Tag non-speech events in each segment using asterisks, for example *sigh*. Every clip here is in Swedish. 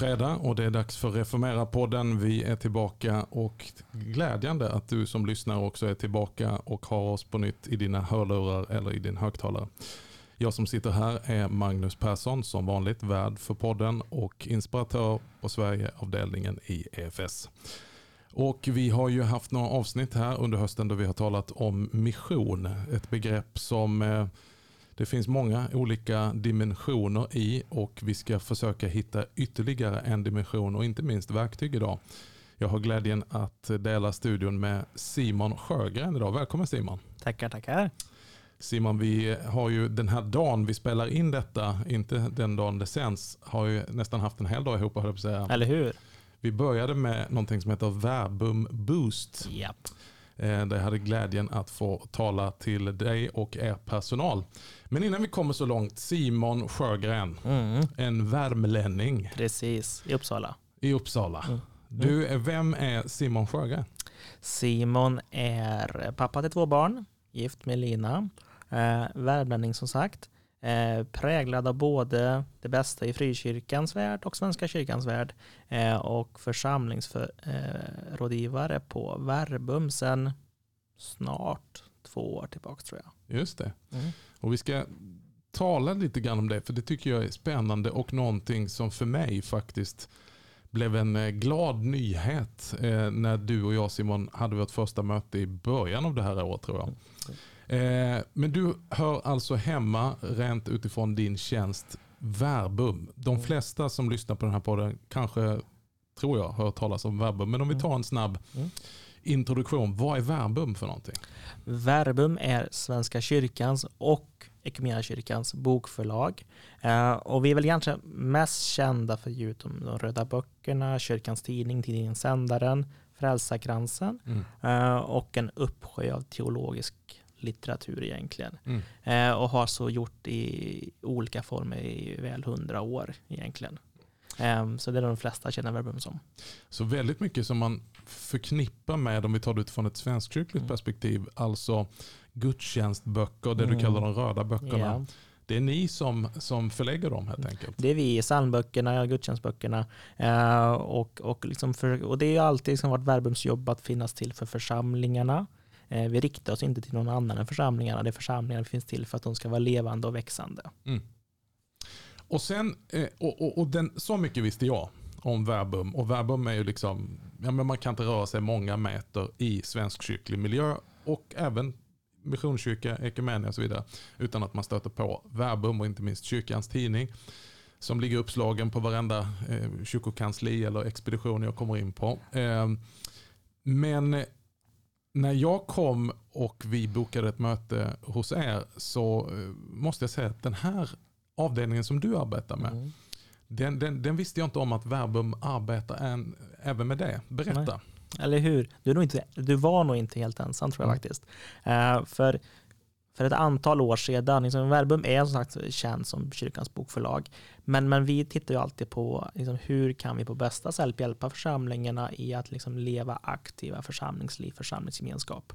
Fredag och det är dags för Reformera-podden. Vi är tillbaka och glädjande att du som lyssnar också är tillbaka och har oss på nytt i dina hörlurar eller i din högtalare. Jag som sitter här är Magnus Persson, som vanligt värd för podden och inspiratör på Sverigeavdelningen i EFS. Och vi har ju haft några avsnitt här under hösten då vi har talat om mission. Ett begrepp som eh, det finns många olika dimensioner i och vi ska försöka hitta ytterligare en dimension och inte minst verktyg idag. Jag har glädjen att dela studion med Simon Sjögren idag. Välkommen Simon. Tackar, tackar. Simon, vi har ju den här dagen vi spelar in detta, inte den dagen det sänds, har ju nästan haft en hel dag ihop, höll jag på säga. Eller hur? Vi började med någonting som heter Verbum Boost. Japp. Eh, där jag hade glädjen att få tala till dig och er personal. Men innan vi kommer så långt, Simon Sjögren, Mm. en värmlänning Precis, i Uppsala. i Uppsala. Mm. Du, vem är Simon Sjögren? Simon är pappa till två barn, gift med Lina. Eh, värmlänning som sagt. Eh, präglad av både det bästa i frikyrkans värld och Svenska kyrkans värld. Eh, och församlingsrådgivare eh, på Verbum sedan snart två år tillbaka tror jag. Just det. Mm. Och vi ska tala lite grann om det, för det tycker jag är spännande och någonting som för mig faktiskt blev en eh, glad nyhet när du och jag Simon hade vårt första möte i början av det här året tror jag. Eh, men du hör alltså hemma rent utifrån din tjänst Verbum. De Mm. flesta som lyssnar på den här podden kanske, tror jag, hör talas om Verbum. Men om vi tar en snabb Mm. introduktion. Vad är Verbum för någonting? Verbum är Svenska kyrkans och Equmeniakyrkans bokförlag. Eh, och vi är väl kanske mest kända för Youtube, de röda böckerna, kyrkans tidning, tidningen Sändaren, Frälsarkransen Mm. eh, och en uppsjö av teologisk litteratur egentligen. Mm. Eh, och har så gjort i olika former i väl hundra år egentligen. Eh, så det är de flesta känner Verbum som. Så väldigt mycket som man förknippar med, om vi tar det utifrån ett svenskkyrkligt Mm. perspektiv, alltså gudstjänstböcker, det du Mm. kallar de röda böckerna. Ja. Det är ni som, som förlägger dem helt enkelt. Det är vi psalmböckerna, gudstjänstböckerna. Eh, och, och, liksom för, och det är alltid liksom varit Verbums jobb att finnas till för församlingarna. Eh, vi riktar oss inte till någon annan än församlingarna. Det är församlingarna finns till för att de ska vara levande och växande. Mm. Och sen, eh, och, och, och den, så mycket visste jag om verbum. Och verbum är ju liksom, ja men man kan inte röra sig många meter i svensk kyrklig miljö och även missionskyrka, ekumenia och så vidare. Utan att man stöter på verbum och inte minst kyrkans tidning. Som ligger uppslagen på varenda eh, kyrkokansli eller expedition jag kommer in på. Eh, men när jag kom och vi bokade ett möte hos er så eh, måste jag säga att den här avdelningen som du arbetar med, Mm. den, den, den visste jag inte om att Verbum arbetar än, även med det. Berätta. Eller hur? Du, nog inte, du var nog inte helt ensam tror jag Mm. faktiskt. Eh, för, för ett antal år sedan, liksom, Verbum är som sagt känd som kyrkans bokförlag, men, men vi tittar ju alltid på liksom, hur kan vi på bästa sätt hjälpa församlingarna i att liksom, leva aktiva församlingsliv, församlingsgemenskap.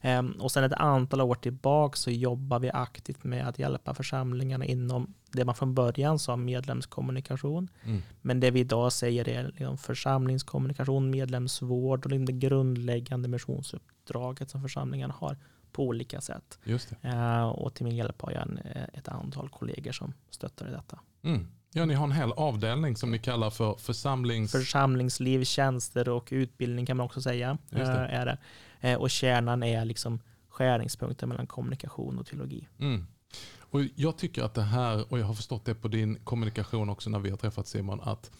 Ehm, och sen ett antal år tillbaka så jobbar vi aktivt med att hjälpa församlingarna inom det man från början sa medlemskommunikation, Mm. men det vi idag säger är liksom församlingskommunikation, medlemsvård och det grundläggande missionsuppdraget som församlingarna har på olika sätt. Eh, och till min hjälp har jag en, eh, ett antal kollegor som stöttar i detta. Mm. Ja, ni har en hel avdelning som ni kallar för församlings... Församlingsliv, tjänster och utbildning kan man också säga. Just det. eh, Är det. Eh, och kärnan är liksom skärningspunkten mellan kommunikation och teologi. Mm. Och jag tycker att det här, och jag har förstått det på din kommunikation också när vi har träffat Simon, att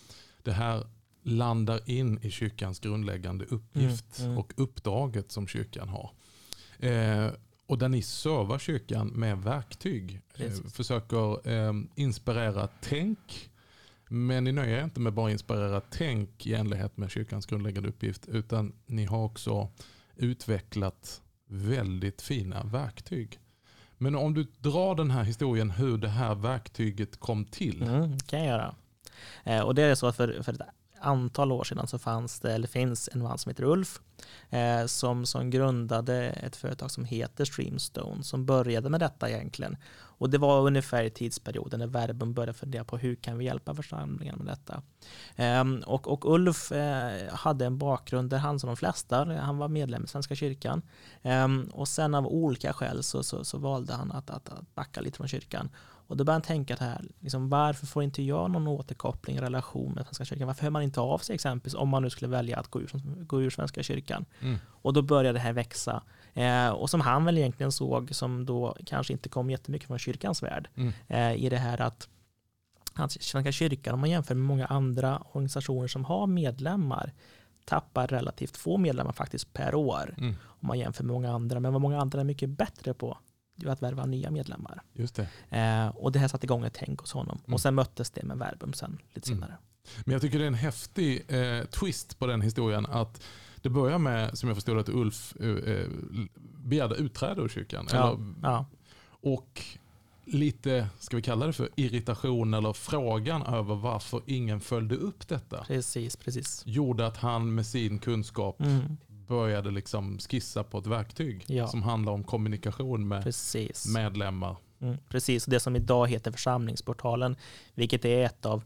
det här landar in i kyrkans grundläggande uppgift Mm, mm. och uppdraget som kyrkan har. Eh, och där ni servar kyrkan med verktyg. Eh, försöker eh, inspirera tänk. Men ni nöjer er inte med bara inspirera tänk i enlighet med kyrkans grundläggande uppgift. Utan ni har också utvecklat väldigt fina verktyg. Men om du drar den här historien hur det här verktyget kom till. Mm, kan jag göra. Eh, och det är så att för, för ett antal år sedan så fanns det, eller finns en man som heter Ulf eh, som, som grundade ett företag som heter Streamstone som började med detta egentligen. Och det var ungefär i tidsperioden när Verbum började fundera på hur kan vi hjälpa församlingen med detta. Eh, och, och Ulf eh, hade en bakgrund där han som de flesta, han var medlem i Svenska kyrkan ehm, och sen av olika skäl så, så, så valde han att, att, att backa lite från kyrkan och då började han tänka här, liksom, varför får inte jag någon återkoppling, relation med Svenska kyrkan? Varför hör man inte av sig exempelvis om man nu skulle välja att gå ur, gå ur Svenska kyrkan? Mm. Och då började det här växa. Eh, och som han väl egentligen såg, som då kanske inte kom jättemycket från kyrkans värld, mm. eh, i det här att att Svenska kyrkan, om man jämför med många andra organisationer som har medlemmar, tappar relativt få medlemmar faktiskt per år. Mm. Om man jämför med många andra. Men vad många andra är mycket bättre på, det att värva nya medlemmar. Just det. Eh, och det här satte igång ett tänk hos honom. Mm. Och sen möttes det med Verbum sen, lite mm. senare. Mm. Men jag tycker det är en häftig eh, twist på den historien. att det börjar med, som jag förstod att Ulf eh, eh begärde utträde ur kyrkan. Ja, eller, ja. Och lite, ska vi kalla det för irritation eller frågan över varför ingen följde upp detta. Precis, precis. Gjorde att han med sin kunskap mm började liksom skissa på ett verktyg ja. som handlar om kommunikation med Precis. medlemmar. Mm, precis, det som idag heter församlingsportalen, vilket är ett av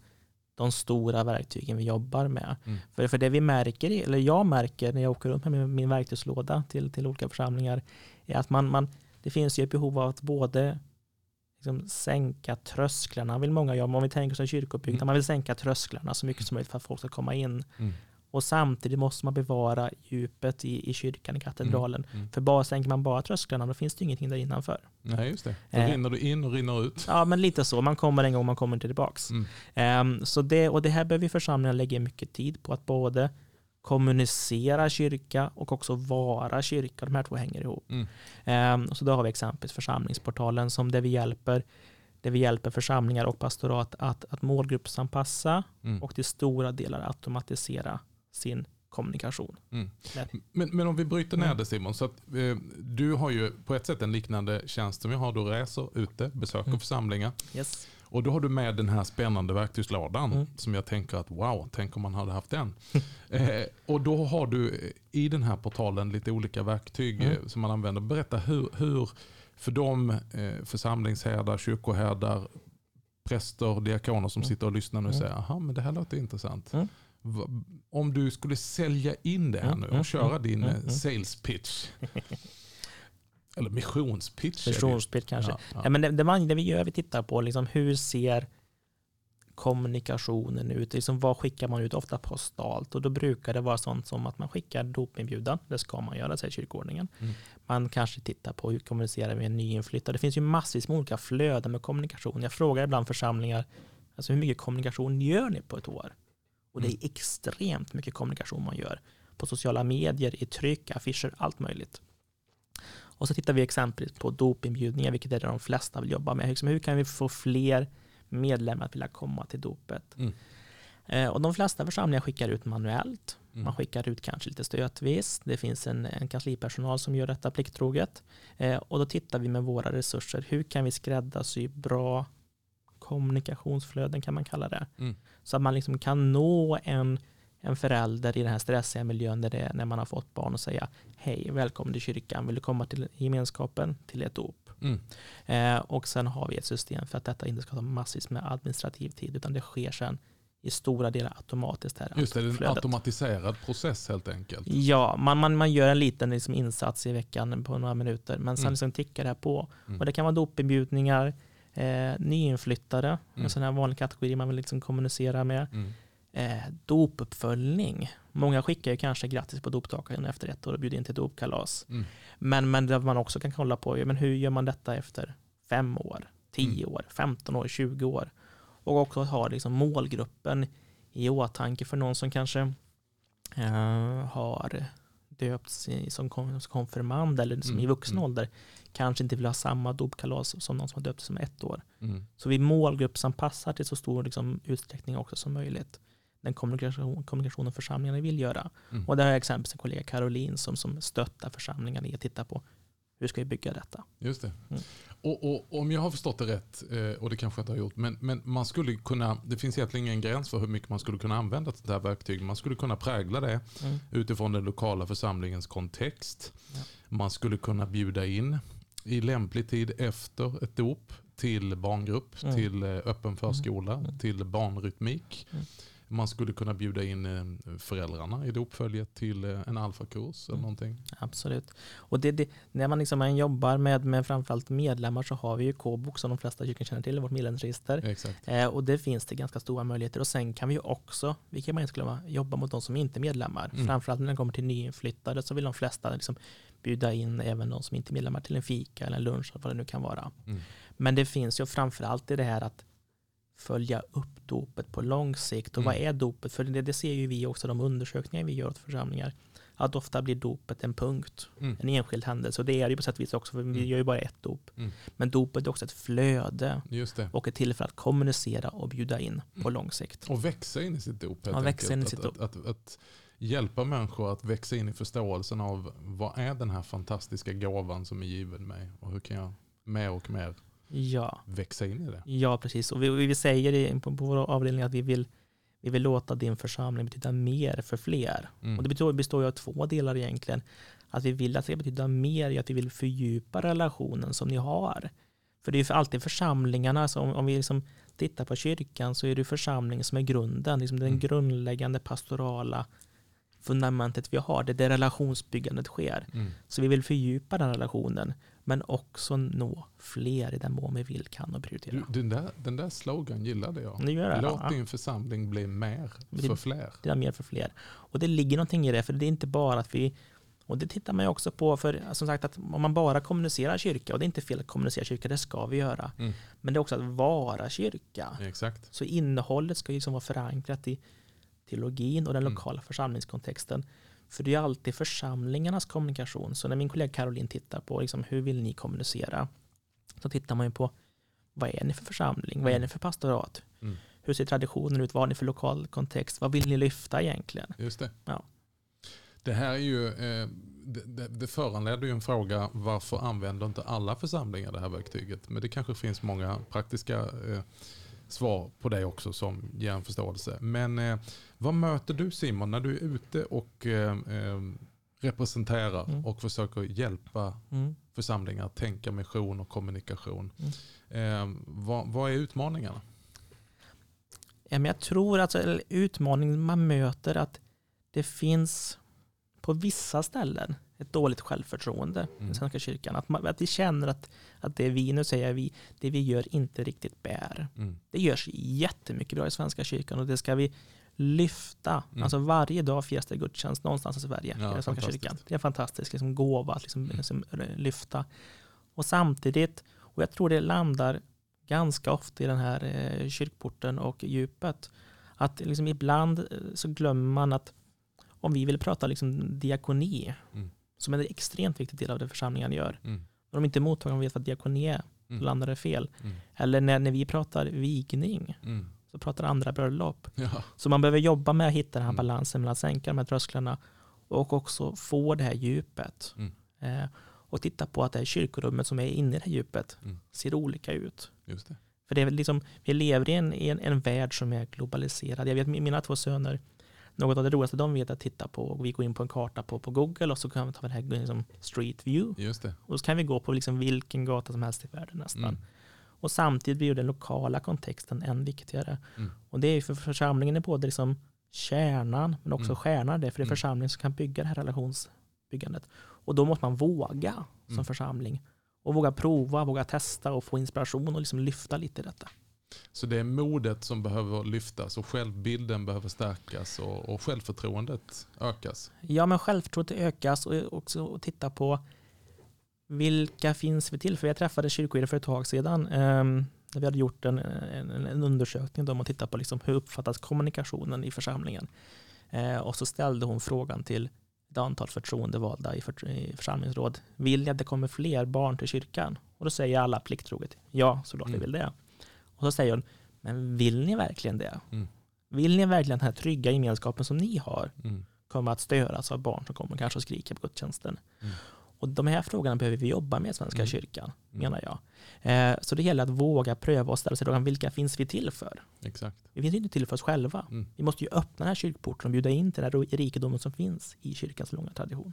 de stora verktygen vi jobbar med. Mm. För, för det vi märker, eller jag märker när jag åker runt med min, min verktygslåda till, till olika församlingar, är att man, man, det finns ju ett behov av att både liksom sänka trösklarna, vill många göra, om vi tänker oss kyrkouppbyggnad, mm. man vill sänka trösklarna så mycket som möjligt för att folk ska komma in. Mm. Och samtidigt måste man bevara djupet i, i kyrkan, i katedralen. Mm, mm. För bara sänker man bara trösklarna, då finns det ingenting där innanför. Nej, just det. Då eh, rinner du in och rinner ut. Ja, men lite så. Man kommer en gång, man kommer inte tillbaks. Mm. Eh, så det, och det här behöver församlingen lägga mycket tid på, att både kommunicera kyrka och också vara kyrka. De här två hänger ihop. Eh, så då har vi exempelvis församlingsportalen som där vi hjälper där vi hjälper församlingar och pastorat att, att målgruppsanpassa mm. och till stora delar automatisera sin kommunikation. Mm. Men, men om vi bryter ner det Simon, så att, eh, du har ju på ett sätt en liknande tjänst som jag har. Du reser ute, besöker mm. församlingar. Yes. Och då har du med den här spännande verktygslådan mm. som jag tänker att wow, tänk om man hade haft den. *laughs* eh, och då har du i den här portalen lite olika verktyg mm. Eh, som man använder. Berätta hur, hur för de eh, församlingsherdar, kyrkoherdar, präster, diakoner som mm. sitter och lyssnar nu och mm. säger, aha men det här låter intressant. Om du skulle sälja in det här mm, nu och mm, köra mm, din eh, sales pitch. *laughs* Eller missionspitch. Missionspitch kanske. Ja, ja. Ja, men det, det, man, det, vi gör, vi tittar på liksom hur ser kommunikationen ut? Liksom vad skickar man ut? Ofta postalt. Och då brukar det vara sånt som att man skickar dopinbjudan. Det ska man göra, säger kyrkoordningen. Mm. Man kanske tittar på hur kommunicerar med en nyinflyttad. Det finns ju massvis med olika flöden med kommunikation. Jag frågar ibland församlingar, alltså hur mycket kommunikation gör ni på ett år? Och det är mm. extremt mycket kommunikation man gör. På sociala medier, i tryck, affischer, allt möjligt. Och så tittar vi exempelvis på dopinbjudningar, vilket är det de flesta vill jobba med. Hur kan vi få fler medlemmar att vilja komma till dopet? Mm. Eh, och de flesta församlingar skickar ut manuellt. Mm. Man skickar ut kanske lite stötvis. Det finns en, en kanslipersonal som gör detta plikttroget. Eh, och då tittar vi med våra resurser. Hur kan vi skräddarsy bra kommunikationsflöden kan man kalla det. Mm. Så att man liksom kan nå en, en förälder i den här stressiga miljön där det är när man har fått barn och säga hej, välkommen till kyrkan, vill du komma till gemenskapen, till ett dop? Mm. Eh, och sen har vi ett system för att detta inte ska ta massvis med administrativ tid, utan det sker sen i stora delar automatiskt. Här, Just det, det är en automatiserad process helt enkelt. Ja, man, man, man gör en liten liksom insats i veckan på några minuter, men sen mm. liksom tickar det här på. Mm. Och det kan vara dopinbjudningar, Eh, nyinflyttade, mm. en sån här vanlig kategori man vill liksom kommunicera med. Mm. Eh, dopuppföljning. Många skickar ju kanske grattis på dopdagen efter ett år och bjuder in till dopkalas. Mm. Men, men det man också kan kolla på, men hur gör man detta efter fem år, tio mm. år, 15 år, 20 år? Och också ha liksom målgruppen i åtanke för någon som kanske eh, har döpts som konfirmand eller som mm. i vuxen mm. ålder kanske inte vill ha samma dopkalas som någon som har döpt som ett år. Mm. Så vi målgruppsanpassar till så stor liksom, utsträckning också som möjligt den kommunikation, kommunikationen församlingarna vill göra. Mm. Och där har jag exempelvis en kollega Caroline som, som stöttar församlingarna i att titta på hur ska vi bygga detta? Just det. Mm. Och, och, om jag har förstått det rätt, eh, och det kanske jag inte har gjort, men, men man skulle kunna, det finns egentligen ingen gräns för hur mycket man skulle kunna använda ett sånt här verktyg. Man skulle kunna prägla det Mm. utifrån den lokala församlingens kontext. Ja. Man skulle kunna bjuda in i lämplig tid efter ett dop till barngrupp, Mm. till eh, öppen förskola, Mm. till barnrytmik. Man skulle kunna bjuda in eh, föräldrarna i dopföljet till eh, en alfakurs eller Mm. någonting. Absolut. Och det, det, när man, liksom, jobbar med, med framförallt medlemmar så har vi ju K-bok som de flesta kyrkor känner till, vårt medlemsregister. Exakt. Eh, och det finns det ganska stora möjligheter. Och sen kan vi ju också, vilket man inte skulle glömma, jobba mot de som inte är medlemmar. Mm. Framförallt när det kommer till nyinflyttade så vill de flesta liksom bjuda in även de som inte är medlemmar till en fika eller en lunch eller vad det nu kan vara. Mm. Men det finns ju framförallt i det här att följa upp dopet på lång sikt. Och Mm. vad är dopet? För det, det ser ju vi också de undersökningar vi gör åt församlingar. Att ofta blir dopet en punkt, Mm. en enskild händelse. Och det är det ju på sätt och vis också, för vi Mm. gör ju bara ett dop. Mm. Men dopet är också ett flöde och ett tillfälle att kommunicera och bjuda in på Mm. lång sikt. Och växa in i sitt dop helt Ja, växa in i sitt att, att, att, att hjälpa människor att växa in i förståelsen av vad är den här fantastiska gåvan som är given mig och hur kan jag mer och mer Ja, växa in i det. ja precis. Och vi, vi säger i- på, på vår avdelning att vi vill, vi vill låta din församling betyda mer för fler. Mm. Och det består, består ju av två delar egentligen. Att vi vill att det ska betyda mer i att vi vill fördjupa relationen som ni har. För det är ju alltid församlingarna, så om, om vi liksom tittar på kyrkan så är det församlingen som är grunden, liksom den Mm. grundläggande pastorala fundamentet vi har, det är där relationsbyggandet sker. Mm. Så vi vill fördjupa den relationen, men också nå fler i den mån vi vill, kan och prioritera. Du, den, där, den där slogan gillade jag. Ni gör det? Låt ja. din församling bli mer Det- för fler. det är mer för fler. Och det ligger någonting i det, för det är inte bara att vi och det tittar man ju också på, för som sagt att om man bara kommunicerar kyrka, och det är inte fel att kommunicera kyrka, det ska vi göra, Mm. men det är också att vara kyrka. Exakt. Så innehållet ska ju liksom vara förankrat i teologin och den Mm. lokala församlingskontexten. För det är alltid församlingarnas kommunikation. Så när min kollega Caroline tittar på liksom, hur vill ni kommunicera, så tittar man ju på vad är ni för församling, vad är Mm. ni för pastorat, Mm. hur ser traditionen ut, vad har ni för lokal kontext, vad vill ni lyfta egentligen? Just det. Ja. Det här är ju, eh, det, det, det föranleder ju en fråga varför använder inte alla församlingar det här verktyget? Men det kanske finns många praktiska eh, svar på det också som ger en förståelse. Men eh, vad möter du Simon när du är ute och eh, eh, representerar Mm. och försöker hjälpa Mm. församlingar att tänka mission och kommunikation? Mm. Eh, vad, vad är utmaningarna? Ja, men jag tror att alltså, utmaningen man möter att det finns på vissa ställen ett dåligt självförtroende i Mm. Svenska kyrkan. Att, man, att vi känner att, att det vi, nu säger vi, det vi gör inte riktigt bär. Mm. Det görs jättemycket bra i Svenska kyrkan och det ska vi lyfta. Mm. Alltså varje dag firas det gudstjänst någonstans i Sverige, Ja, i Svenska kyrkan. Det är en fantastisk liksom, gåva att liksom, Mm. liksom, lyfta. Och samtidigt, och jag tror det landar ganska ofta i den här eh, kyrkporten och djupet, att liksom ibland eh, så glömmer man att om vi vill prata liksom diakoni, Mm. Som är en extremt viktig del av det församlingen gör, Mm. om inte mottagarna vet vad diakoni är, Mm. landar det fel. Mm. Eller när, när vi pratar vigning, Mm. så pratar andra bröllop. Ja. Så man behöver jobba med att hitta den här Mm. balansen mellan att sänka de här trösklarna och också få det här djupet. Mm. Eh, och titta på att det här kyrkorummet som är inne i det här djupet Mm. ser olika ut. För det är liksom, vi lever i en, i en, en värld som är globaliserad. Jag vet mina två söner, något av det roligaste de vet är att titta på, vi går in på en karta på, på Google och så kan vi ta det här liksom street view. Just det. Och så kan vi gå på liksom vilken gata som helst i världen nästan. Mm. Och samtidigt blir den lokala kontexten än viktigare. Mm. Och det är för församlingen är både liksom kärnan men också Mm. stjärnan. Det, för det är Mm. församlingen som kan bygga det här relationsbyggandet. Och då måste man våga som Mm. församling. Och våga prova, våga testa och få inspiration och liksom lyfta lite i detta. Så det är modet som behöver lyftas och självbilden behöver stärkas och, och självförtroendet ökas. Ja, men självförtroendet ökas och också att titta på vilka finns vi till? För jag träffade kyrkoherde för ett tag sedan. Där vi hade gjort en, en, en undersökning där man tittar på liksom hur uppfattas kommunikationen i församlingen. Eh, och så ställde hon frågan till ett antal förtroendevalda i, för, i församlingsråd. Vill ni att det kommer fler barn till kyrkan? Och då säger alla plikttroget ja, såklart Mm. vi vill det. Och så säger hon, men vill ni verkligen det? Mm. Vill ni verkligen den här trygga gemenskapen som ni har? Mm. kommer att störas av barn som kommer kanske och skriker på gudstjänsten. Mm. Och de här frågorna behöver vi jobba med i Svenska Mm. kyrkan, Mm. menar jag. Eh, så det gäller att våga pröva och ställa sig frågan, vilka finns vi till för? Exakt. Vi finns inte till för oss själva. Mm. Vi måste ju öppna den här kyrkporten och bjuda in till den här rikedomen som finns i kyrkans långa tradition.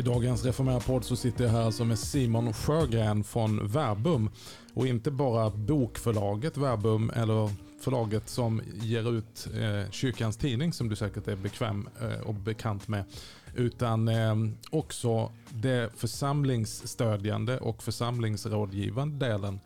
I dagens Reformera-podd så sitter jag här alltså med Simon Sjögren från Verbum. Och inte bara bokförlaget Verbum eller förlaget som ger ut eh, kyrkans tidning som du säkert är bekväm eh, och bekant med. Utan eh, också det församlingsstödjande och församlingsrådgivande delen.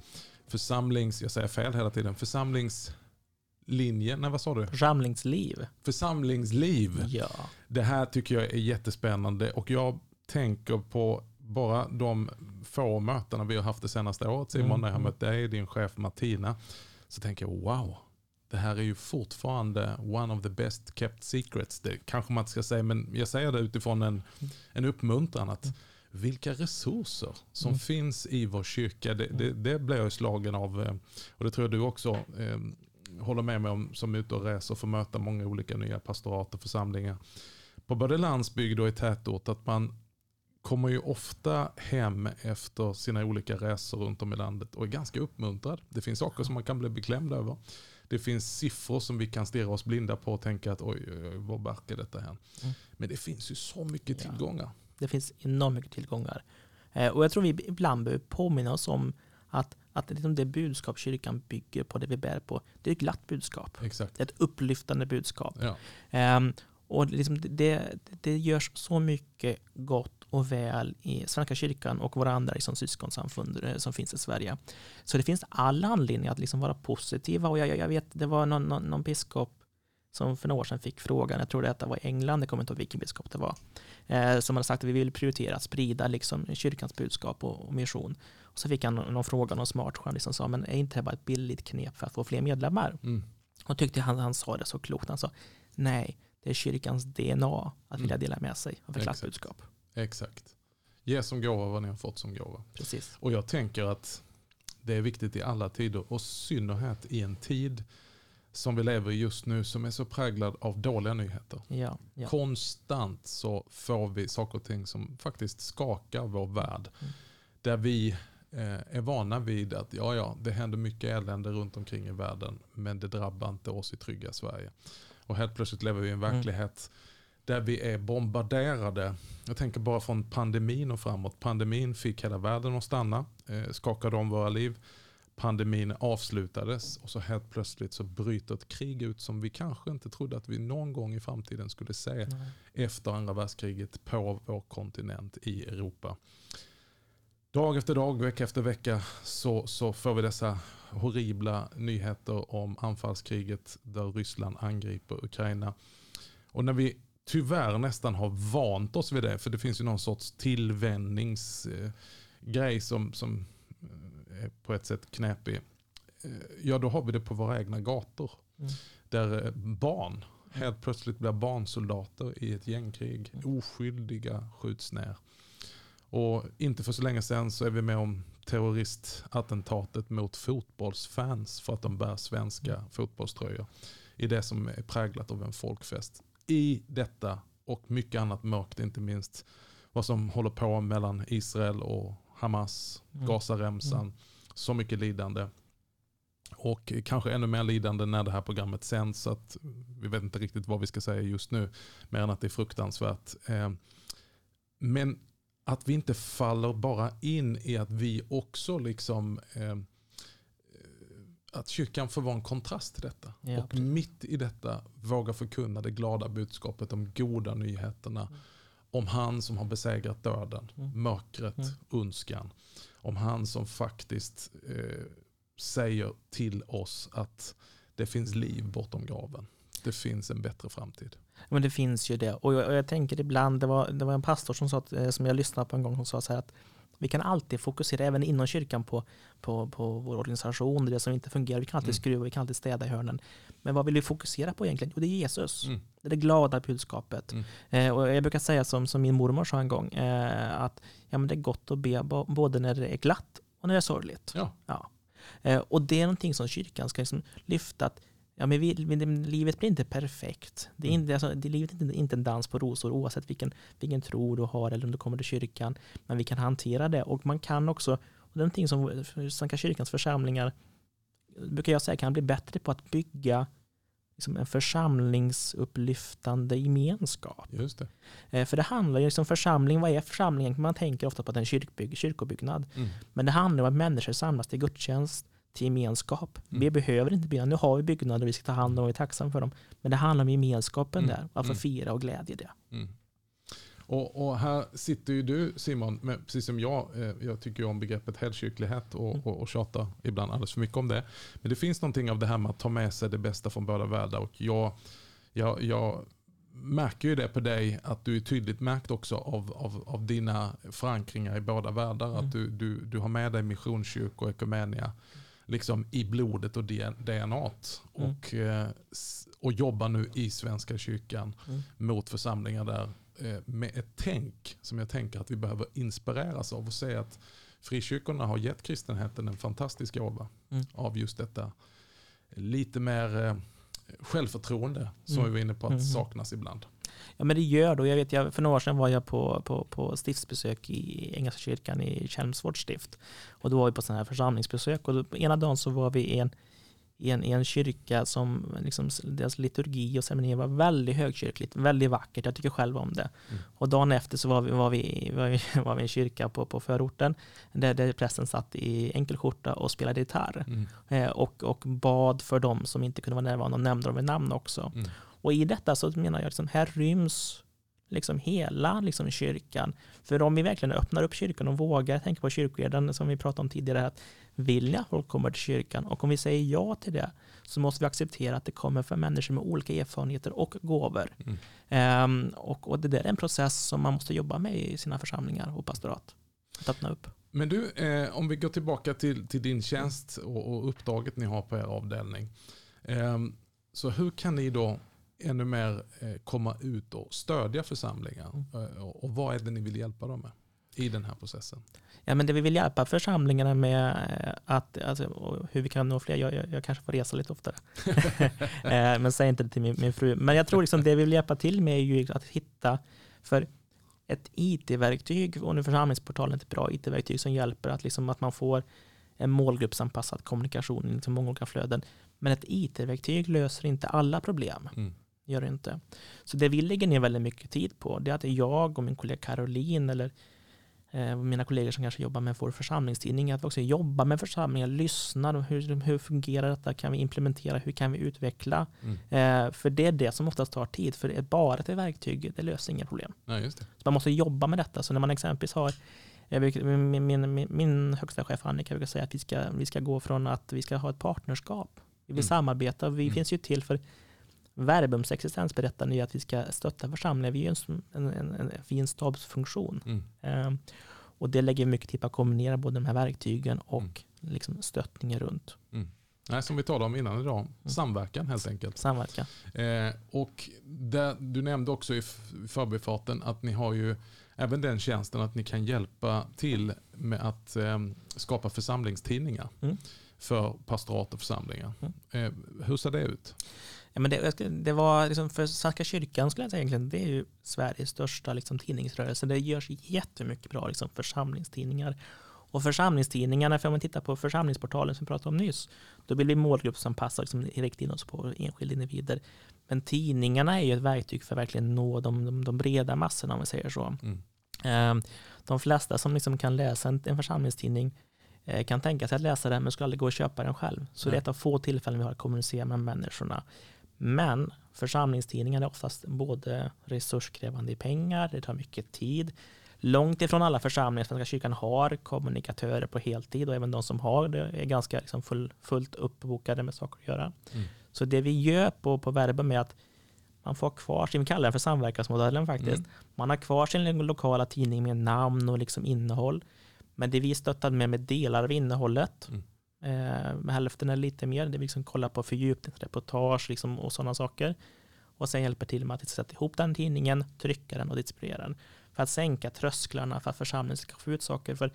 Församlings, jag säger fel hela tiden, församlingslinje, nej vad sa du? Församlingsliv. Församlingsliv. Ja. Det här tycker jag är jättespännande och jag tänker på bara de få mötena vi har haft det senaste året Simon, Mm, när jag har mm. mött dig, din chef Martina. Så tänker jag wow, det här är ju fortfarande one of the best kept secrets. Det kanske man inte ska säga, men jag säger det utifrån en, en uppmuntran att vilka resurser som Mm. finns i vår kyrka, det, det, det blir jag slagen av. eh, Och det tror jag du också eh, håller med mig om som är ute och reser och får möta många olika nya pastorat och församlingar. På både landsbygd och i tätort att man kommer ju ofta hem efter sina olika resor runt om i landet och är ganska uppmuntrad. Det finns saker som man kan bli beklämd över. Det finns siffror som vi kan stirra oss blinda på och tänka att oj, oj, oj vad verkar detta här? Mm. Men det finns ju så mycket Ja. tillgångar. Det finns enormt mycket tillgångar. Eh, och jag tror vi ibland behöver påminna oss om att, att liksom det budskap kyrkan bygger på, det vi bär på, det är ett glatt budskap. Exakt. Det är ett upplyftande budskap. Ja. Ehm, och liksom det- det, det görs så mycket gott och väl i Svenska kyrkan och våra andra liksom syskonsamfund eh, som finns i Sverige. Så det finns alla anledningar att liksom vara positiva. Och jag, jag- vet, det var någon, någon, någon biskop som för några år sedan fick frågan, jag tror det var England, jag kommer inte ihåg vilken biskop det var, eh, som hade sagt att vi vill prioritera att sprida liksom, kyrkans budskap och, och mission. Och så fick han någon, fråga, någon smart skön, liksom sa, men är inte det bara ett billigt knep för att få fler medlemmar? Mm. Och tyckte han, han sa det så klokt. Han sa nej, det är kyrkans DNA att vilja Mm. dela med sig av ett glatt Exakt. budskap. Exakt. Ge som gåva vad ni har fått som gåva. Precis. Och jag tänker att det är viktigt i alla tider och synnerhet i en tid som vi lever i just nu som är så präglad av dåliga nyheter. Ja, ja. Konstant så får vi saker och ting som faktiskt skakar vår värld. Mm. Där vi eh, är vana vid att ja, ja, det händer mycket elände runt omkring i världen men det drabbar inte oss i trygga Sverige. Och helt plötsligt lever vi i en Mm. Där vi är bombarderade. Jag tänker bara från pandemin och framåt. Pandemin fick hela världen att stanna, eh, skakade om våra liv. Pandemin avslutades och så helt plötsligt så bryter ett krig ut som vi kanske inte trodde att vi någon gång i framtiden skulle se Nej. efter andra världskriget på vår kontinent i Europa. Dag efter dag, vecka efter vecka så, så får vi dessa horribla nyheter om anfallskriget där Ryssland angriper Ukraina. Och när vi tyvärr nästan har vant oss vid det, för det finns ju någon sorts tillvänjningsgrej som, som eh, är på ett sätt knäpig. Eh, Ja, då har vi det på våra egna gator. Mm. Där eh, barn helt plötsligt blir barnsoldater i ett gängkrig. Oskyldiga skjuts ner. Och inte för så länge sedan så är vi med om terroristattentatet mot fotbollsfans för att de bär svenska fotbollströjor. I det som är präglat av en folkfest. I detta och mycket annat mörkt, inte minst vad som håller på mellan Israel och Hamas, Mm. Gazaremsan. Mm. Så mycket lidande. Och kanske ännu mer lidande när det här programmet sänds. Så att vi vet inte riktigt vad vi ska säga just nu. Mer än att det är fruktansvärt. Eh, Men att vi inte faller bara in i att vi också liksom eh, att kyrkan får vara en kontrast till detta. Ja, och precis. mitt i detta våga förkunna det glada budskapet, de goda nyheterna. Mm. Om han som har besegrat döden, Mm. mörkret, Mm. ondskan. Om han som faktiskt eh, säger till oss att det finns liv bortom graven. Det finns en bättre framtid. Men det finns ju det. Och jag, och jag tänker ibland, det var, det var en pastor som, sa att, eh, som jag lyssnade på en gång, som sa så här att vi kan alltid fokusera, även inom kyrkan, på, på, på vår organisation, det som inte fungerar. Vi kan alltid Mm. skruva, vi kan alltid städa i hörnen. Men vad vill vi fokusera på egentligen? Jo, det är Jesus. Mm. Det är det glada budskapet. Mm. Eh, och jag brukar säga som, som min mormor sa en gång, eh, att ja, men det är gott att be både när det är glatt och när det är sorgligt. Ja. Ja. Eh, och det är någonting som kyrkan ska liksom lyfta, att ja, men vi, vi, livet blir inte perfekt. Det är Mm. inte, alltså, det, livet är inte, en dans på rosor oavsett vilken, vilken tro du har eller om du kommer till kyrkan. Men vi kan hantera det och man kan också, och det är någonting som Svenska kyrkans församlingar brukar jag säga kan bli bättre på att bygga liksom en församlingsupplyftande gemenskap. Just det. Eh, För det handlar ju liksom församling, vad är församlingen? Man tänker ofta på att det är en kyrkbygg, kyrkobyggnad. Mm. Men det handlar om att människor samlas till gudstjänst, till gemenskap. Mm. Vi behöver inte bygga, nu har vi byggnader och vi ska ta hand om och är tacksamma för dem. Men det handlar om gemenskapen Mm. där, att få Mm. fira och glädje i det. Mm. Och, och här sitter ju du Simon, med, precis som jag, eh, jag tycker om begreppet helkyrklighet och, Mm. och, och tjatar ibland alldeles för mycket om det. Men det finns någonting av det här med att ta med sig det bästa från båda världar. Och jag, jag, jag märker ju det på dig att du är tydligt märkt också av, av, av dina förankringar i båda världar. Mm. Att du, du, du har med dig missionskyrkor och ekumenia liksom i blodet och DNA. Mm. Och, s- och jobbar nu i Svenska kyrkan Mm. mot församlingar där eh, med ett tänk som jag tänker att vi behöver inspireras av och se att frikyrkorna har gett kristenheten en fantastisk gåva Mm. av just detta lite mer eh, självförtroende som Mm. vi var inne på att Mm. saknas ibland. Ja men det gör det. Jag vet, jag, för några år sedan var jag på, på, på stiftsbesök i Engelska kyrkan i Chelmsford stift. Och då var vi på sådana här församlingsbesök och då, ena dagen så var vi i en, i en, i en kyrka som liksom, deras liturgi och ceremoni var väldigt högkyrkligt, väldigt vackert. Jag tycker själv om det. Mm. Och dagen efter så var vi, var vi, var vi, *laughs* var vi i en kyrka på, på förorten där, där prästen satt i enkelskjorta och spelade gitarr. Mm. Eh, och, och bad för dem som inte kunde vara närvarande och nämnde dem vid namn också. Mm. Och i detta så menar jag liksom, här ryms liksom hela liksom kyrkan. För om vi verkligen öppnar upp kyrkan och vågar tänka på kyrkoherden som vi pratade om tidigare, att vill ni att folk kommer till kyrkan? Och om vi säger ja till det så måste vi acceptera att det kommer från människor med olika erfarenheter och gåvor. Mm. Ehm, och, och det där är en process som man måste jobba med i sina församlingar och pastorat. Att öppna upp. Men du, eh, om vi går tillbaka till, till din tjänst och, och uppdraget ni har på er avdelning. Eh, så hur kan ni då ännu mer eh, komma ut och stödja församlingar? Eh, och, vad är det ni vill hjälpa dem med i den här processen? Ja, men det vi vill hjälpa församlingarna med eh, att, alltså, hur vi kan nå fler, jag, jag, jag kanske får resa lite oftare. *laughs* Men säg inte det till min, min fru. Men jag tror liksom det vi vill hjälpa till med är ju att hitta, för ett IT-verktyg, och nu församlingsportalen är ett bra IT-verktyg som hjälper att, liksom att man får en målgruppsanpassad kommunikation i liksom många olika flöden. Men ett IT-verktyg löser inte alla problem. Mm. Gör det inte. Så det vi lägger ner väldigt mycket tid på, det är att jag och min kollega Caroline eller eh, mina kollegor som kanske jobbar med vår församlingstidning, att vi också jobbar med församlingar, lyssnar, och hur, hur fungerar detta, kan vi implementera, hur kan vi utveckla? Mm. Eh, för det är det som oftast tar tid, för bara ett verktyg, det löser inga problem. Ja, just det. Så man måste jobba med detta. Så när man exempelvis har brukar- min, min, min högsta chef Annika brukar säga att vi ska, vi ska gå från att vi ska ha ett partnerskap. Vi vill Mm. samarbeta. Vi Mm. finns ju till för Verbums existensberättande är att vi ska stötta församlingar. Vi är en, en, en, fin stabsfunktion. Mm. Ehm, och det lägger mycket tid på att kombinera både de här verktygen och Mm. liksom stöttningen runt Nej, som vi talade om innan idag, samverkan helt enkelt. samverkan. Eh, och där, du nämnde också i förbifarten att ni har ju även den tjänsten att ni kan hjälpa till med att eh, skapa församlingstidningar Mm. för pastorat och församlingar. Eh, hur ser det ut? Ja, men det, det var liksom för Svenska kyrkan skulle jag säga egentligen, det är ju Sveriges största liksom, tidningsrörelse. Det görs jättemycket bra liksom, församlingstidningar. Och församlingstidningarna, för om man tittar på församlingsportalen som vi pratade om nyss, då blir det målgruppsanpassat liksom, direkt in oss på enskilda individer. Men tidningarna är ju ett verktyg för att verkligen nå de, de, de breda massorna om vi säger så. Mm. Eh, De flesta som liksom kan läsa en, en församlingstidning eh, kan tänka sig att läsa den men skulle aldrig gå och köpa den själv. Så det är ett av få tillfällen vi har att kommunicera med människorna. Men församlingstidningar är oftast både resurskrävande i pengar, det tar mycket tid. Långt ifrån alla församlingar Svenska kyrkan har kommunikatörer på heltid och även de som har det är ganska liksom full, fullt uppbokade med saker att göra. Mm. Så det vi gör på, på Verbum är att man får kvar sin, vi kallar den för samverkansmodellen faktiskt. Mm. Man har kvar sin lokala tidning med namn och liksom innehåll. Men det vi stöttar med med delar av innehållet. Mm. Eh, hälften är lite mer, det vi liksom kollar på fördjupningsreportage liksom, och sådana saker. Och sen hjälper till med att sätta ihop den tidningen, trycka den och distribuera den. För att sänka trösklarna för att församlingen ska få ut saker. För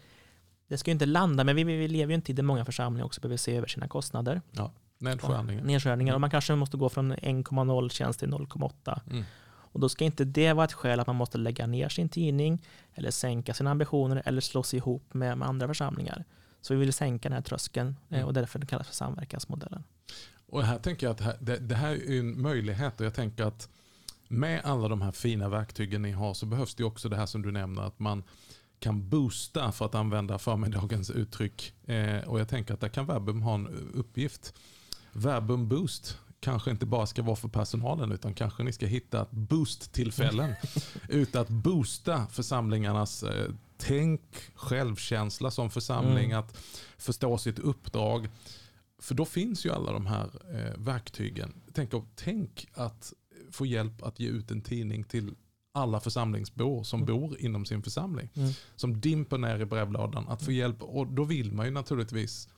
det ska ju inte landa, men vi, vi lever ju inte i det många församlingar också behöver se över sina kostnader. Ja, nedskärningar. Nedskärningar. Och man kanske måste gå från 1,0 tjänst till 0,8. Mm. Och då ska inte det vara ett skäl att man måste lägga ner sin tidning eller sänka sina ambitioner eller slå sig ihop med, med andra församlingar. Så vi vill sänka den här tröskeln eh, Mm. och därför det kallas för samverkansmodellen. Och här tänker jag att det, här är en möjlighet och jag tänker att med alla de här fina verktygen ni har så behövs det också det här som du nämner att man kan boosta för att använda förmiddagens uttryck. Eh, och jag tänker att där kan Verbum ha en uppgift. Verbum boost kanske inte bara ska vara för personalen utan kanske ni ska hitta boost-tillfällen. *laughs* ut att boosta församlingarnas eh, tänk, självkänsla som församling, Mm. att förstå sitt uppdrag. För då finns ju alla de här eh, verktygen. Tänk, tänk att få hjälp att ge ut en tidning till alla församlingsbor som Mm. bor inom sin församling. Mm. Som dimper ner i brevlådan. Att få hjälp. Och då vill man ju naturligtvis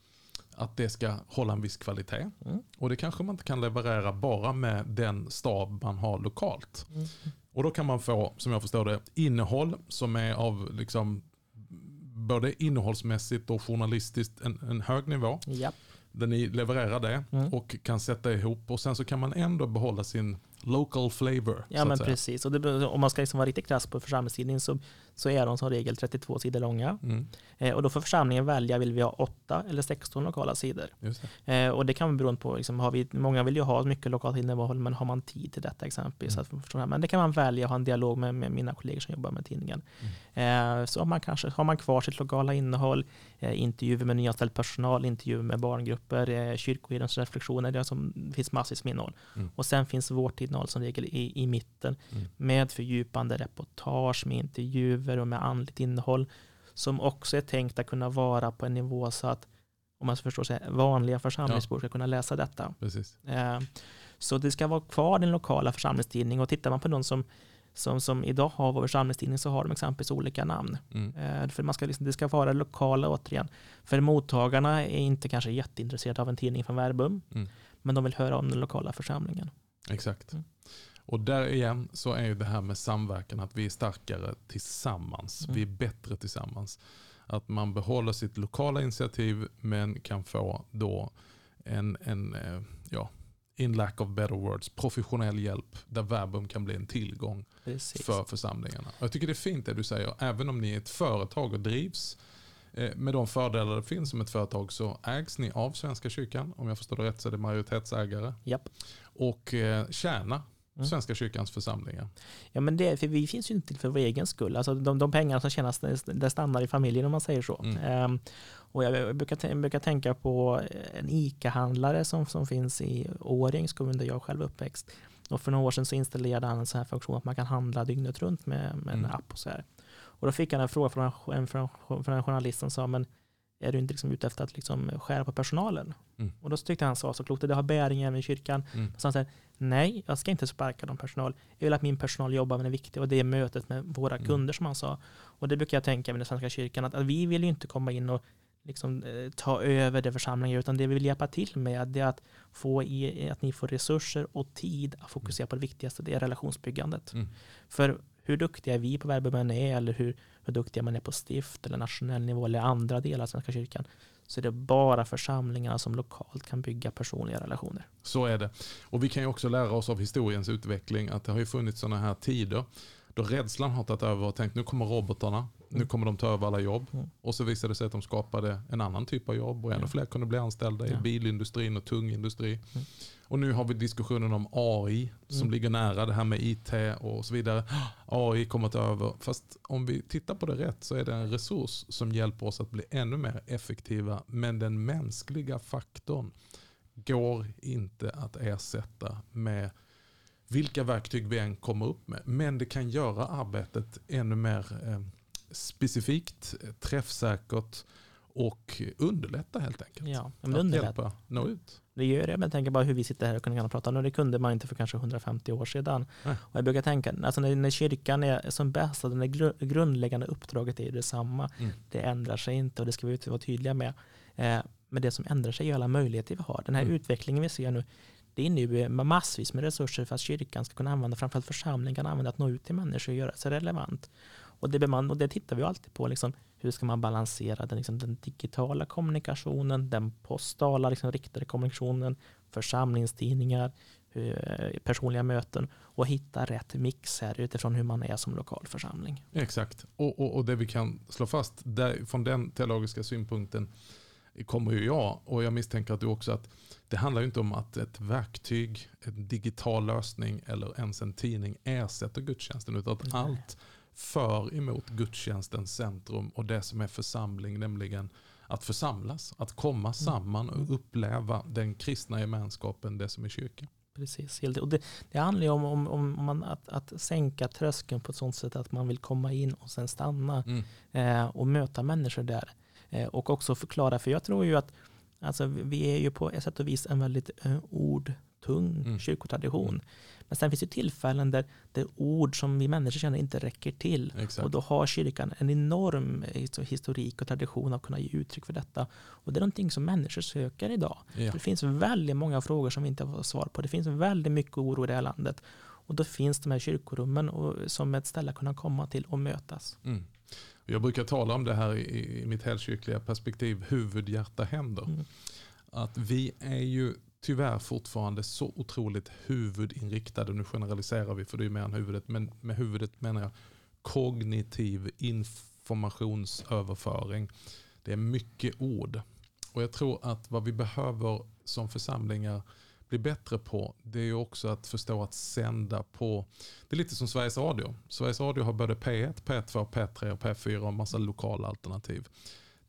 att det ska hålla en viss kvalitet. Mm. Och det kanske man inte kan leverera bara med den stab man har lokalt. Och då kan man få, som jag förstår det, innehåll som är av liksom både innehållsmässigt och journalistiskt en, en hög nivå. Ja. Där ni levererar det Mm. och kan sätta ihop och sen så kan man ändå behålla sin local flavor. Ja men säga. precis. Och det, om man ska liksom vara riktigt krass på församlingstidning så, så är de som regel 32 sidor långa. Mm, Eh, och då får församlingen välja, vill vi ha 8 eller 16 lokala sidor? det. Eh, och det kan vara beroende på, liksom, har vi, många vill ju ha mycket lokalt innehåll, men har man tid till detta exempelvis? Mm. Att. Men det kan man välja att ha en dialog med, med mina kollegor som jobbar med tidningen. Eh, så har man, kanske, har man kvar sitt lokala innehåll, eh, intervjuer med nyanställd personal, intervjuer med barngrupper, eh, kyrkoherdens reflektioner, det, som, finns massvis med innehåll. Mm. Och sen finns vårt innehåll som regel i, i mitten Mm. med fördjupande reportage, med intervjuer och med andligt innehåll som också är tänkt att kunna vara på en nivå så att om man förstår sig, vanliga församlingsbor ska kunna läsa detta. Eh, Så det ska vara kvar den lokala församlingstidningen och tittar man på de som, som, som idag har vår församlingstidning så har de exempelvis olika namn. Mm. Eh, För man ska liksom, det ska vara lokala återigen. För mottagarna är inte kanske jätteintresserade av en tidning från Verbum, Mm. men de vill höra om den lokala församlingen. Exakt. Mm. Och där igen så är ju det här med samverkan, att vi är starkare tillsammans. Mm. Vi är bättre tillsammans. Att man behåller sitt lokala initiativ men kan få då en, en eh, ja, in lack of better words, professionell hjälp där Verbum kan bli en tillgång Precis. för församlingarna. Och jag tycker det är fint det du säger, även om ni är ett företag och drivs eh, med de fördelar det finns som ett företag så ägs ni av Svenska kyrkan. Om jag förstår det rätt så är det majoritetsägare. Japp. Och eh, tjäna Mm. Svenska kyrkans församlingar. Ja, men det, för vi finns ju inte till för vår egen skull. Alltså de, de pengarna som tjänas, det stannar i familjen om man säger så. Mm. Ehm, och jag brukar, tän- brukar tänka på en ICA-handlare som, som finns i Årjängs kommun där jag själv är uppväxt. Och för några år sedan så installerade han en sån här funktion att man kan handla dygnet runt med, med en Mm. app och så här. Och då fick han en fråga från en, från, från en journalist som sa, men är du inte liksom ute efter att liksom skära på personalen? Mm. Och då tyckte han sa så klokt, det har bäring även i kyrkan. Mm. Så han säger, nej, jag ska inte sparka någon personal. Jag vill att min personal jobbar med det viktiga och det är mötet med våra Mm. kunder som han sa. Och det brukar jag tänka med den svenska kyrkan, att, att vi vill ju inte komma in och liksom, eh, ta över det församlingen, utan det vi vill hjälpa till med är att, få i, att ni får resurser och tid att fokusera på det viktigaste, det är relationsbyggandet. Mm. För hur duktiga vi på Verbum är, eller hur, hur duktiga man är på stift eller nationell nivå eller andra delar av Svenska kyrkan, så är det bara församlingarna som lokalt kan bygga personliga relationer. Så är det. Och vi kan ju också lära oss av historiens utveckling att det har ju funnits sådana här tider då rädslan har tagit över och tänkt nu kommer robotarna, nu Mm. kommer de ta över alla jobb. Mm. Och så visade det sig att de skapade en annan typ av jobb och ännu fler kunde bli anställda i bilindustrin och tung industri. Mm. Och nu har vi diskussionen om AI som Mm. ligger nära det här med IT och så vidare. AI kommer att ta över. Fast om vi tittar på det rätt så är det en resurs som hjälper oss att bli ännu mer effektiva. Men den mänskliga faktorn går inte att ersätta med vilka verktyg vi än kommer upp med. Men det kan göra arbetet ännu mer eh, specifikt, eh, träffsäkert och underlätta helt enkelt. Ja, men att underlätta. hjälpa nå ut. Det gör det, men jag tänker bara hur vi sitter här och kan prata om det. Kunde man inte för kanske 150 år sedan. Nej. Och jag brukar tänka, alltså när, när kyrkan är som bäst, det gru- grundläggande uppdraget är ju detsamma. Mm. Det ändrar sig inte och det ska vi vara tydliga med. Eh, Men det som ändrar sig är alla möjligheter vi har. Den här Mm. utvecklingen vi ser nu, det innebär massvis med resurser för att kyrkan ska kunna använda, framförallt församlingen kan använda att nå ut till människor och göra sig relevant. Och det, beman- och det tittar vi alltid på, liksom, hur ska man balansera den, liksom, den digitala kommunikationen, den postala liksom, riktade kommunikationen, församlingstidningar, eh, personliga möten och hitta rätt mix här utifrån hur man är som lokal församling. Exakt. Och, och, och det vi kan slå fast där, från den teologiska synpunkten kommer ju jag och jag misstänker att du också att det handlar inte om att ett verktyg, en digital lösning eller ens en tidning ersätter gudstjänsten utan att Nej. allt för emot gudstjänstens centrum och det som är församling, nämligen att församlas, att komma samman och uppleva den kristna gemenskapen, det som är kyrkan. Precis. Och det, det handlar ju om, om, om man, att, att sänka tröskeln på ett sådant sätt att man vill komma in och sen stanna Mm. eh, och möta människor där. Eh, och också förklara, för jag tror ju att alltså, vi är ju på ett sätt och vis en väldigt eh, ordtung Mm. kyrkotradition. Men sen finns det tillfällen där, där ord som vi människor känner inte räcker till. Exakt. Och då har kyrkan en enorm historik och tradition att kunna ge uttryck för detta. Och det är någonting som människor söker idag. Ja. Det finns väldigt många frågor som vi inte har fått svar på. Det finns väldigt mycket oro i det här landet. Och då finns de här kyrkorummen och, som ett ställe att kunna komma till och mötas. Mm. Jag brukar tala om det här i, i mitt helkyrkliga perspektiv, huvud, hjärta, händer. Mm. Att vi är ju tyvärr fortfarande så otroligt huvudinriktade, nu generaliserar vi för det är mer än huvudet, men med huvudet menar jag kognitiv informationsöverföring. Det är mycket ord. Och jag tror att vad vi behöver som församlingar bli bättre på det är också att förstå att sända på, det är lite som Sveriges Radio. Sveriges Radio har både P1, P2, P3 och P4 och massa lokala alternativ.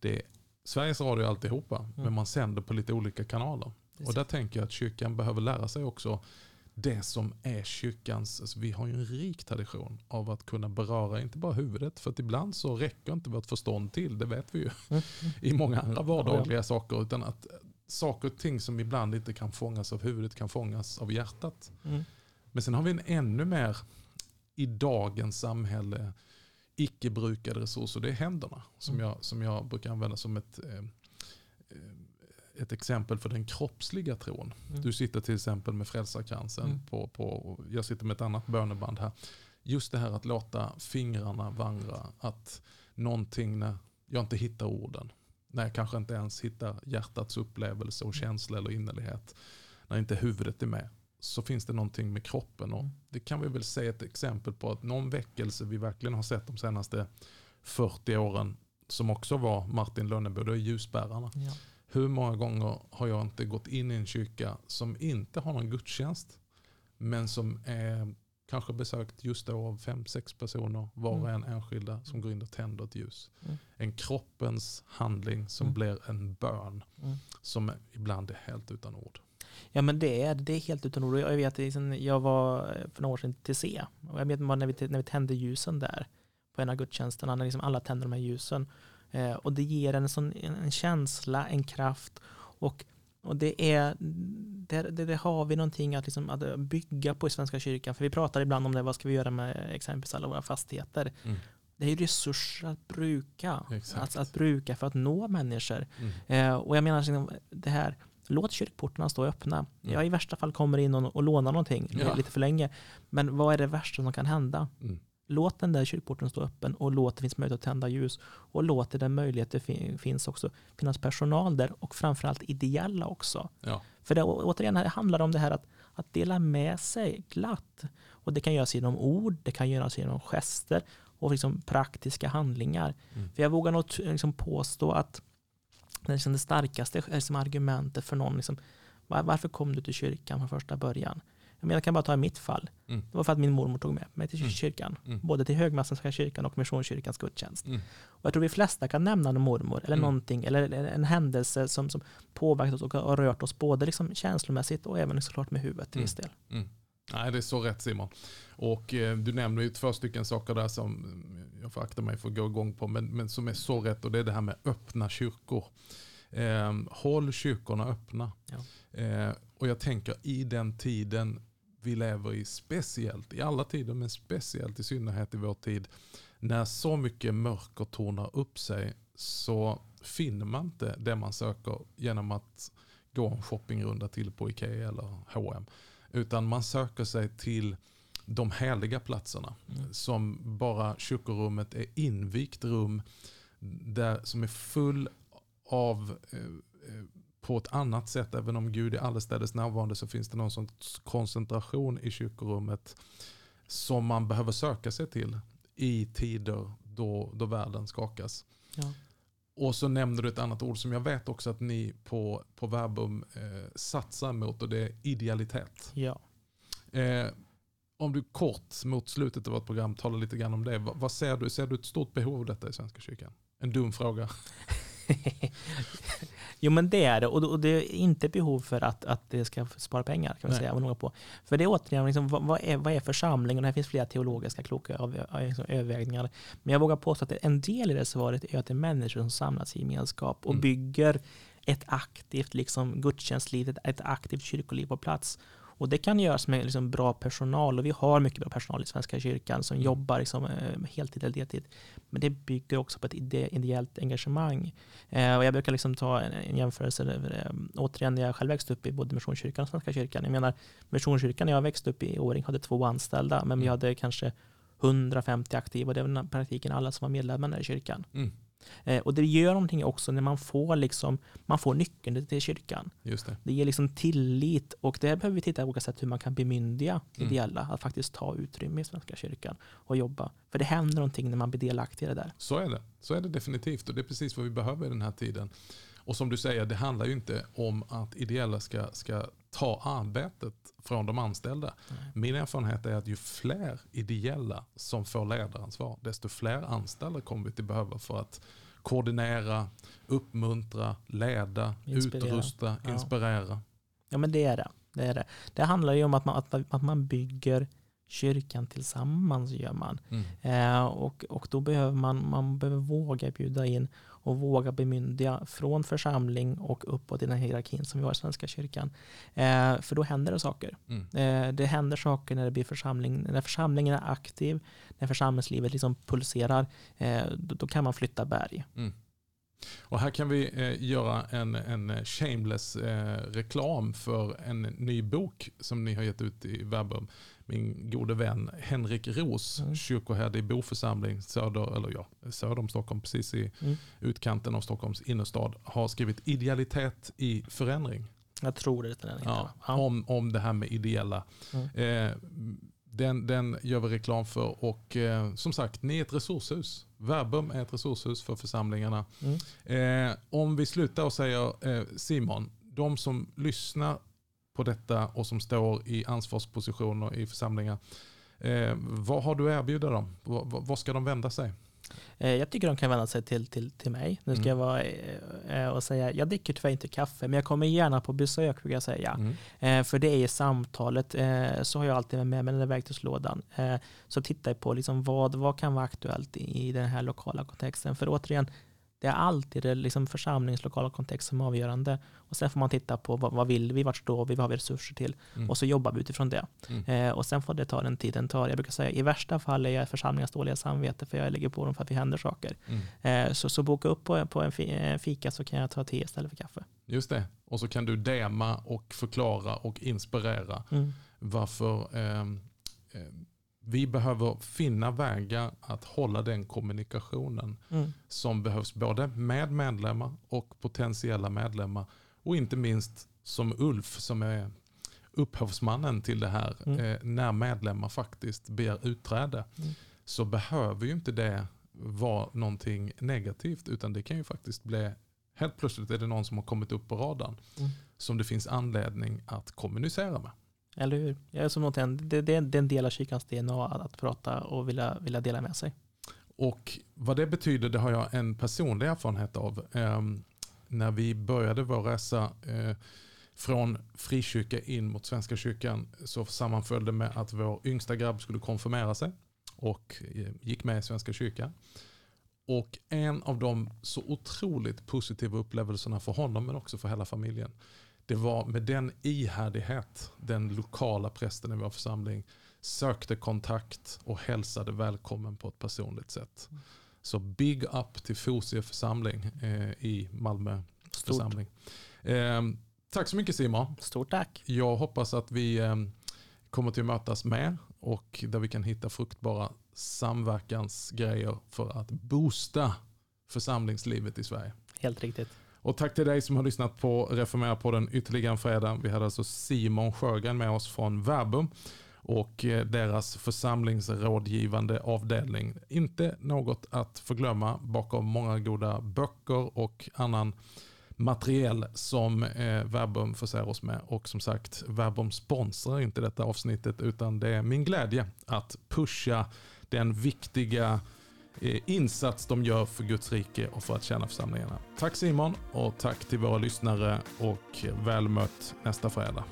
Det är Sveriges Radio alltihopa, men man sänder på lite olika kanaler. Och där tänker jag att kyrkan behöver lära sig också det som är kyrkans, alltså vi har ju en rik tradition av att kunna beröra inte bara huvudet, för att ibland så räcker inte vårt förstånd till, det vet vi ju, Mm. i många andra vardagliga saker, utan att saker och ting som ibland inte kan fångas av huvudet kan fångas av hjärtat. Mm. Men sen har vi en ännu mer i dagens samhälle icke brukade resurs och det är händerna som, Mm. jag, som jag brukar använda som ett, eh, eh, ett exempel för den kroppsliga tron. Mm. Du sitter till exempel med frälsarkransen Mm. på, på, jag sitter med ett annat böneband här. Just det här att låta fingrarna vandra, att någonting när jag inte hittar orden, när jag kanske inte ens hittar hjärtats upplevelse och känsla eller innerlighet, när inte huvudet är med, så finns det någonting med kroppen. Och Mm. det kan vi väl se ett exempel på att någon väckelse vi verkligen har sett de senaste 40 åren, som också var Martin Lönnebo, det är ljusbärarna. Ja. Hur många gånger har jag inte gått in i en kyrka som inte har någon gudstjänst, men som är kanske besökt just då av fem, sex personer, var och en enskilda, som går in och tänder ett ljus. Mm. En kroppens handling som Mm. blir en bön, Mm. som ibland är helt utan ord. Ja men det är, det är helt utan ord. Jag vet, liksom, jag var för några år sedan till C. Och jag vet när vi, när vi tände ljusen där på en av gudstjänsterna, när liksom alla tänder de här ljusen. Eh, och det ger en, sån, en, en känsla, en kraft. Och, och det är, det, det har vi någonting att, liksom, att bygga på i Svenska kyrkan. För vi pratar ibland om det, vad ska vi göra med exempelvis alla våra fastigheter. Mm. Det är ju resurser att bruka. Att, att bruka för att nå människor. Mm. Eh, och jag menar, liksom, det här, låt kyrkportarna stå öppna. Mm. Jag i värsta fall kommer in och, och lånar någonting Ja. lite för länge. Men vad är det värsta som kan hända? Mm. Låt den där kyrkporten stå öppen och låt det finnas möjlighet att tända ljus. Och låt det den möjlighet det fin- finns också finnas personal där och framförallt ideella också. Ja. För det, återigen, det handlar om det här att, att dela med sig glatt. Och det kan göras genom ord, det kan göras genom gester och liksom praktiska handlingar. Mm. För jag vågar nog liksom påstå att det, liksom det starkaste liksom argumentet för någon, liksom, var, varför kom du till kyrkan från första början? Jag, menar, jag kan bara ta i mitt fall. Mm. Det var för att min mormor tog med mig till Mm. kyrkan. Mm. Både till Högmästarska kyrkan och Missionskyrkans gudstjänst. Mm. Och jag tror vi flesta kan nämna en mormor eller Mm. någonting, eller en händelse som, som påverkat oss och har rört oss både liksom känslomässigt och även såklart med huvudet till viss del. Mm. Nej, det är så rätt Simon. Och eh, du nämner ju två stycken saker där som mm, jag får akta mig för att gå igång på, men, men som är så rätt och det är det här med öppna kyrkor. Eh, håll kyrkorna öppna. Ja. Eh, och jag tänker i den tiden vi lever i, speciellt i alla tider, men speciellt i synnerhet i vår tid, när så mycket mörker tornar upp sig, så finner man inte det man söker genom att gå en shoppingrunda till på Ikea eller H&M. Utan man söker sig till de heliga platserna. Mm. Som bara kyrkorummet är invigt rum där, som är full av eh, eh, på ett annat sätt, även om Gud är allestädes närvarande så finns det någon sorts koncentration i kyrkorummet som man behöver söka sig till i tider då, då världen skakas. Ja. Och så nämner du ett annat ord som jag vet också att ni på, på Verbum eh, satsar mot och det är idealitet. Ja. Eh, om du kort mot slutet av vårt program talar lite grann om det. Vad, vad ser du? Ser du ett stort behov av detta i Svenska kyrkan? En dum fråga. *laughs* *laughs* jo men det är det och, det är inte behov för att, att det ska spara pengar kan man säga. På. För det är återigen, liksom, vad, är, vad är församling? Och det här finns flera teologiska kloka av, av, liksom, övervägningar. Men jag vågar påstå att en del i det svaret är att det är människor som samlas i gemenskap och Mm. bygger ett aktivt liksom, gudstjänstliv, ett, ett aktivt kyrkoliv på plats. Och det kan göras med liksom, bra personal och vi har mycket bra personal i Svenska kyrkan som Mm. jobbar liksom, eh, heltid eller deltid. Men det bygger också på ett ide- ideellt engagemang. Eh, och jag brukar liksom ta en, en jämförelse, eh, återigen när jag själv växte upp i både Missionskyrkan och Svenska kyrkan. Jag menar, Missionskyrkan när jag växte upp i Åring hade två anställda, men vi Mm. hade kanske 150 aktiva det var i praktiken alla som var medlemmar i kyrkan. Mm, och det gör någonting också när man får, liksom, man får nyckeln till kyrkan. just det. Det ger liksom tillit och det behöver vi titta på olika sätt hur man kan bemyndiga Mm. ideella att faktiskt ta utrymme i Svenska kyrkan och jobba. För det händer någonting när man blir delaktig i det där. Så är det. Så är det definitivt och det är precis vad vi behöver i den här tiden. Och som du säger, det handlar ju inte om att ideella ska, ska ta arbetet från de anställda. Min erfarenhet är att ju fler ideella som får ledaransvar, desto fler anställda kommer vi till behöva för att koordinera, uppmuntra, leda, Inspirera. utrusta, Ja. inspirera. Ja men det är det. Det, är det. det handlar ju om att man, att, att man bygger kyrkan tillsammans gör man. Mm. Eh, och, och då behöver man, man behöver våga bjuda in och våga bemyndiga från församling och uppåt i den hierarkin som vi har i Svenska kyrkan. Eh, för då händer det saker. Mm. Eh, det händer saker när det blir församling, när församlingen är aktiv, när församlingslivet liksom pulserar, eh, då, då kan man flytta berg. Mm. Och här kan vi eh, göra en, en shameless eh, reklam för en ny bok som ni har gett ut i Verbum. Min gode vän Henrik Ros, Mm. kyrkoherde i Bo församling söder, eller ja, söder om Stockholm, precis i Mm. utkanten av Stockholms innerstad, har skrivit Idealitet i förändring. Jag tror det. är Den, Ja, ja. Om, om det här med ideella. Mm. Eh, den, den gör vi reklam för och eh, som sagt, ni är ett resurshus. Verbum är ett resurshus för församlingarna. Mm. Eh, om vi slutar och säger eh, Simon, de som lyssnar på detta och som står i ansvarspositioner i församlingar, eh, vad har du att erbjuda dem? Vad, ska de vända sig? Eh, Jag tycker de kan vända sig till, till, till mig. Nu ska Mm. jag vara eh, och säga, jag dricker tyvärr inte kaffe, men jag kommer gärna på besök, vill jag säga. Mm. Eh, för det är i samtalet, eh, så har jag alltid med mig den där verktygslådan. Eh, så tittar jag på liksom vad, vad kan vara aktuellt i den här lokala kontexten. För återigen, det är alltid det liksom församlingslokala kontext som är avgörande. Och sen får man titta på vad, vad vill vi, vart står vi, vad har vi resurser till? Mm. Och så jobbar vi utifrån det. Mm. Eh, och sen får det ta den tiden tar. Jag brukar säga i värsta fall är jag församlingens dåliga samvete för jag lägger på dem för att det händer saker. Mm. Eh, så, så boka upp på, på en fi, fika så kan jag ta te istället för kaffe. Just det. Och så kan du dema och förklara och inspirera Mm. varför eh, eh, vi behöver finna vägar att hålla den kommunikationen Mm. som behövs både med medlemmar och potentiella medlemmar. Och inte minst som Ulf som är upphovsmannen till det här. Mm. Eh, när medlemmar faktiskt begär utträde Mm. så behöver ju inte det vara någonting negativt utan det kan ju faktiskt bli Helt plötsligt är det någon som har kommit upp på radarn Mm. som det finns anledning att kommunicera med. Eller hur? Jag är som det, det, det är en del av kyrkans DNA att, att prata och vilja, vilja dela med sig. Och vad det betyder det har jag en personlig erfarenhet av. Eh, när vi började vår resa eh, från frikyrka in mot Svenska kyrkan så sammanföll det med att vår yngsta grabb skulle konfirmera sig och eh, gick med i Svenska kyrkan. Och en av de så otroligt positiva upplevelserna för honom men också för hela familjen. Det var med den ihärdighet den lokala prästen i vår församling sökte kontakt och hälsade välkommen på ett personligt sätt. Så big up till Fosie församling eh, i Malmö Stort. församling. Eh, tack så mycket Simon. Stort tack. Jag hoppas att vi eh, kommer till att mötas mer och där vi kan hitta fruktbara samverkansgrejer för att boosta församlingslivet i Sverige. Helt riktigt. Och tack till dig som har lyssnat på Reformera podden ytterligare en fredag. Vi hade alltså Simon Sjögren med oss från Verbum och eh, deras församlingsrådgivande avdelning. Inte något att förglömma bakom många goda böcker och annan materiell som eh, Verbum förser oss med. Och som sagt, Verbum sponsrar inte detta avsnittet utan det är min glädje att pusha den viktiga Eh, insats de gör för Guds rike och för att tjäna församlingarna. Tack Simon och tack till våra lyssnare och väl mött nästa fredag.